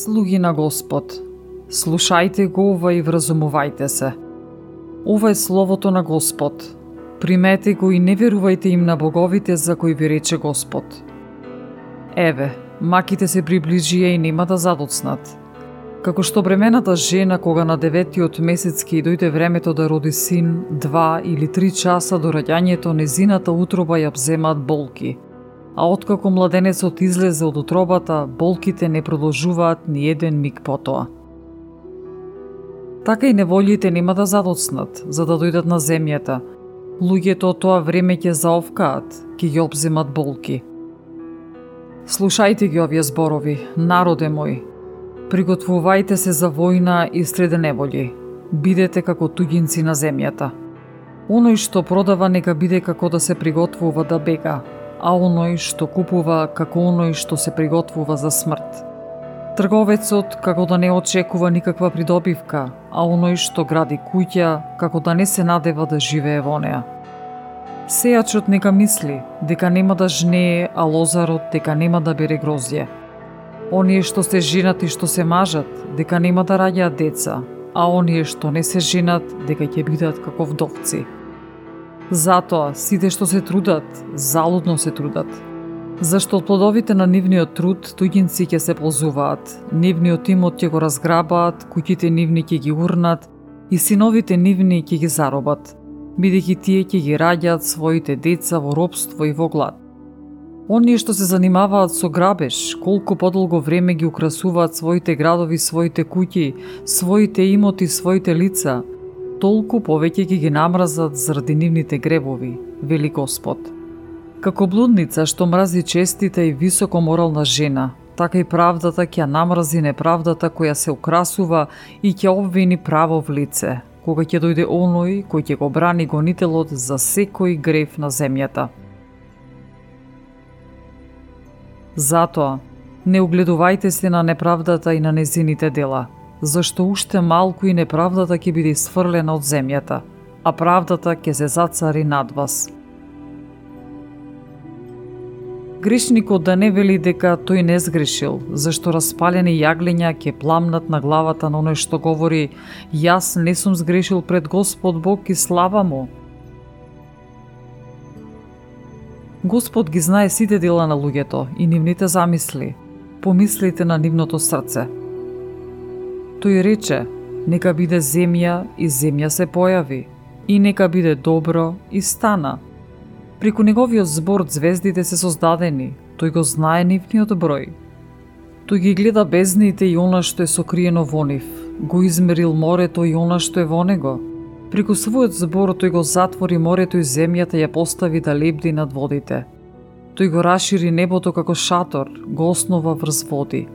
Слуги на Господ, слушајте го ова и вразумувајте се. Ова е словото на Господ. Примете го и не верувајте им на боговите за кои ви рече Господ. Еве, маките се приближија и нема да задоцнат. Како што бремената жена кога на деветиот месец ке дојде времето да роди син, два или три часа до раѓањето незината утроба ја вземаат болки – а откако младенецот излезе од утробата, болките не продолжуваат ни еден миг потоа. Така и неволите нема да задоцнат, за да дојдат на земјата. Луѓето од тоа време ќе заовкаат, ќе ги обземат болки. Слушајте ги овие зборови, народе мој. Приготвувајте се за војна и среде неволи. Бидете како туѓинци на земјата. Оној што продава нека биде како да се приготвува да бега, а оној што купува како оној што се приготвува за смрт. Трговецот како да не очекува никаква придобивка, а оној што гради куќа како да не се надева да живее во неа. Сејачот нека мисли дека нема да жнее, а лозарот дека нема да бере грозје. Оние што се женат и што се мажат, дека нема да раѓаат деца, а оние што не се женат, дека ќе бидат како вдовци. Затоа, сите што се трудат, залудно се трудат. Зашто од плодовите на нивниот труд, туѓинци ќе се ползуваат, нивниот имот ќе го разграбаат, куќите нивни ќе ги урнат и синовите нивни ќе ги заробат, бидејќи тие ќе ги раѓаат своите деца во робство и во глад. Оние што се занимаваат со грабеж, колку подолго време ги украсуваат своите градови, своите куќи, своите имоти, своите лица – толку повеќе ќе ги намразат заради нивните гребови, вели Господ. Како блудница што мрази честита и високо морална жена, така и правдата ќе намрази неправдата која се украсува и ќе обвини право в лице, кога ќе дојде оној кој ќе го брани гонителот за секој грев на земјата. Затоа, не угледувајте се на неправдата и на незините дела – зашто уште малку и неправдата ќе биде сфрлена од земјата, а правдата ќе се зацари над вас. Грешникот да не вели дека тој не сгрешил, зашто распалени јаглења ќе пламнат на главата на оној што говори «Јас не сум сгрешил пред Господ Бог и слава му». Господ ги знае сите дела на луѓето и нивните замисли. Помислите на нивното срце – Тој рече, нека биде земја и земја се појави, и нека биде добро и стана. Преку неговиот збор звездите се создадени, тој го знае нивниот број. Тој ги гледа бездните и она што е сокриено во нив, го измерил морето и она што е во него. Преку својот збор тој го затвори морето и земјата ја постави да лебди над водите. Тој го расшири небото како шатор, го основа врз води.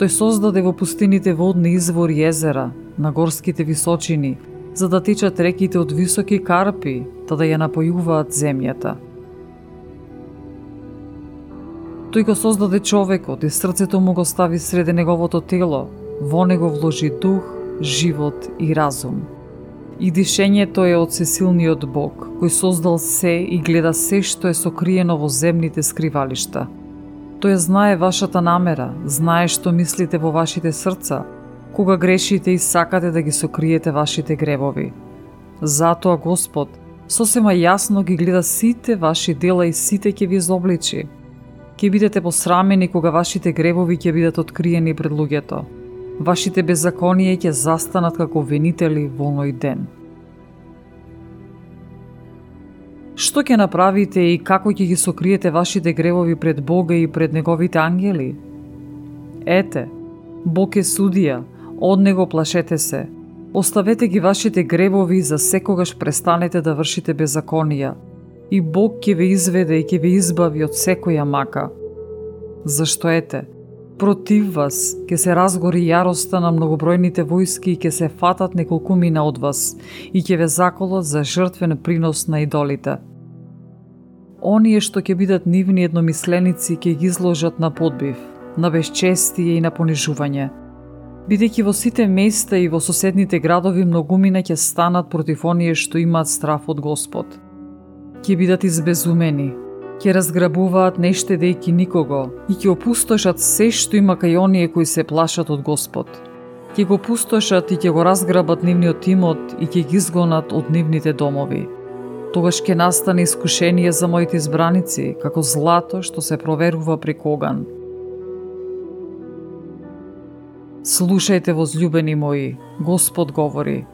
Тој создаде во пустините водни извори езера, на горските височини, за да течат реките од високи карпи, та да ја напојуваат земјата. Тој го создаде човекот и срцето му го стави среде неговото тело, во него вложи дух, живот и разум. И дишењето е од сесилниот Бог, кој создал се и гледа се што е сокриено во земните скривалишта – Тој знае вашата намера, знае што мислите во вашите срца, кога грешите и сакате да ги сокриете вашите гревови. Затоа Господ сосема јасно ги гледа сите ваши дела и сите ќе ви изобличи. Ке бидете посрамени кога вашите гревови ќе бидат откриени пред луѓето. Вашите беззаконија ќе застанат како винители во оној ден. Што ќе направите и како ќе ги сокриете вашите гревови пред Бога и пред неговите ангели? Ете, Бог е судија, од него плашете се. Оставете ги вашите гревови за секогаш престанете да вршите беззаконија. И Бог ќе ве изведе и ќе ве избави од секоја мака. Зашто ете, Против вас ќе се разгори јароста на многобројните војски и ќе се фатат неколку мина од вас и ќе ве заколат за жртвен принос на идолите. Оние што ќе бидат нивни едномисленици ќе ги изложат на подбив, на безчестие и на понижување. Бидејќи во сите места и во соседните градови многумина ќе станат против оние што имаат страф од Господ. Ќе бидат избезумени, ќе разграбуваат нештедејќи никого и ќе опустошат се што има кај оние кои се плашат од Господ. Ќе го пустошат и ќе го разграбат нивниот имот и ќе ги изгонат од нивните домови. Тогаш ќе настане искушение за моите избраници, како злато што се проверува при коган. Слушајте, возлюбени мои, Господ говори.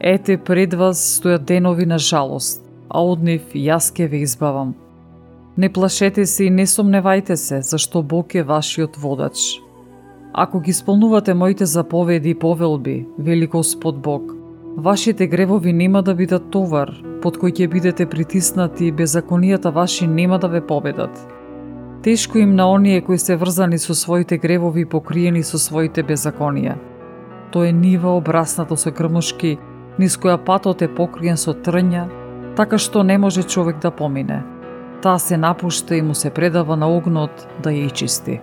Ете, пред вас стојат денови на жалост, а од нив јас ке ве избавам. Не плашете се и не сомневајте се, зашто Бог е вашиот водач. Ако ги исполнувате моите заповеди и повелби, вели Господ Бог, вашите гревови нема да бидат товар, под кој ќе бидете притиснати и беззаконијата ваши нема да ве победат. Тешко им на оние кои се врзани со своите гревови и покриени со своите беззаконија. Тоа е нива обраснато со крмушки, низ која патот е покриен со трња, така што не може човек да помине – таа се напушта и му се предава на огнот да ја ичисти.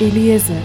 Eliezer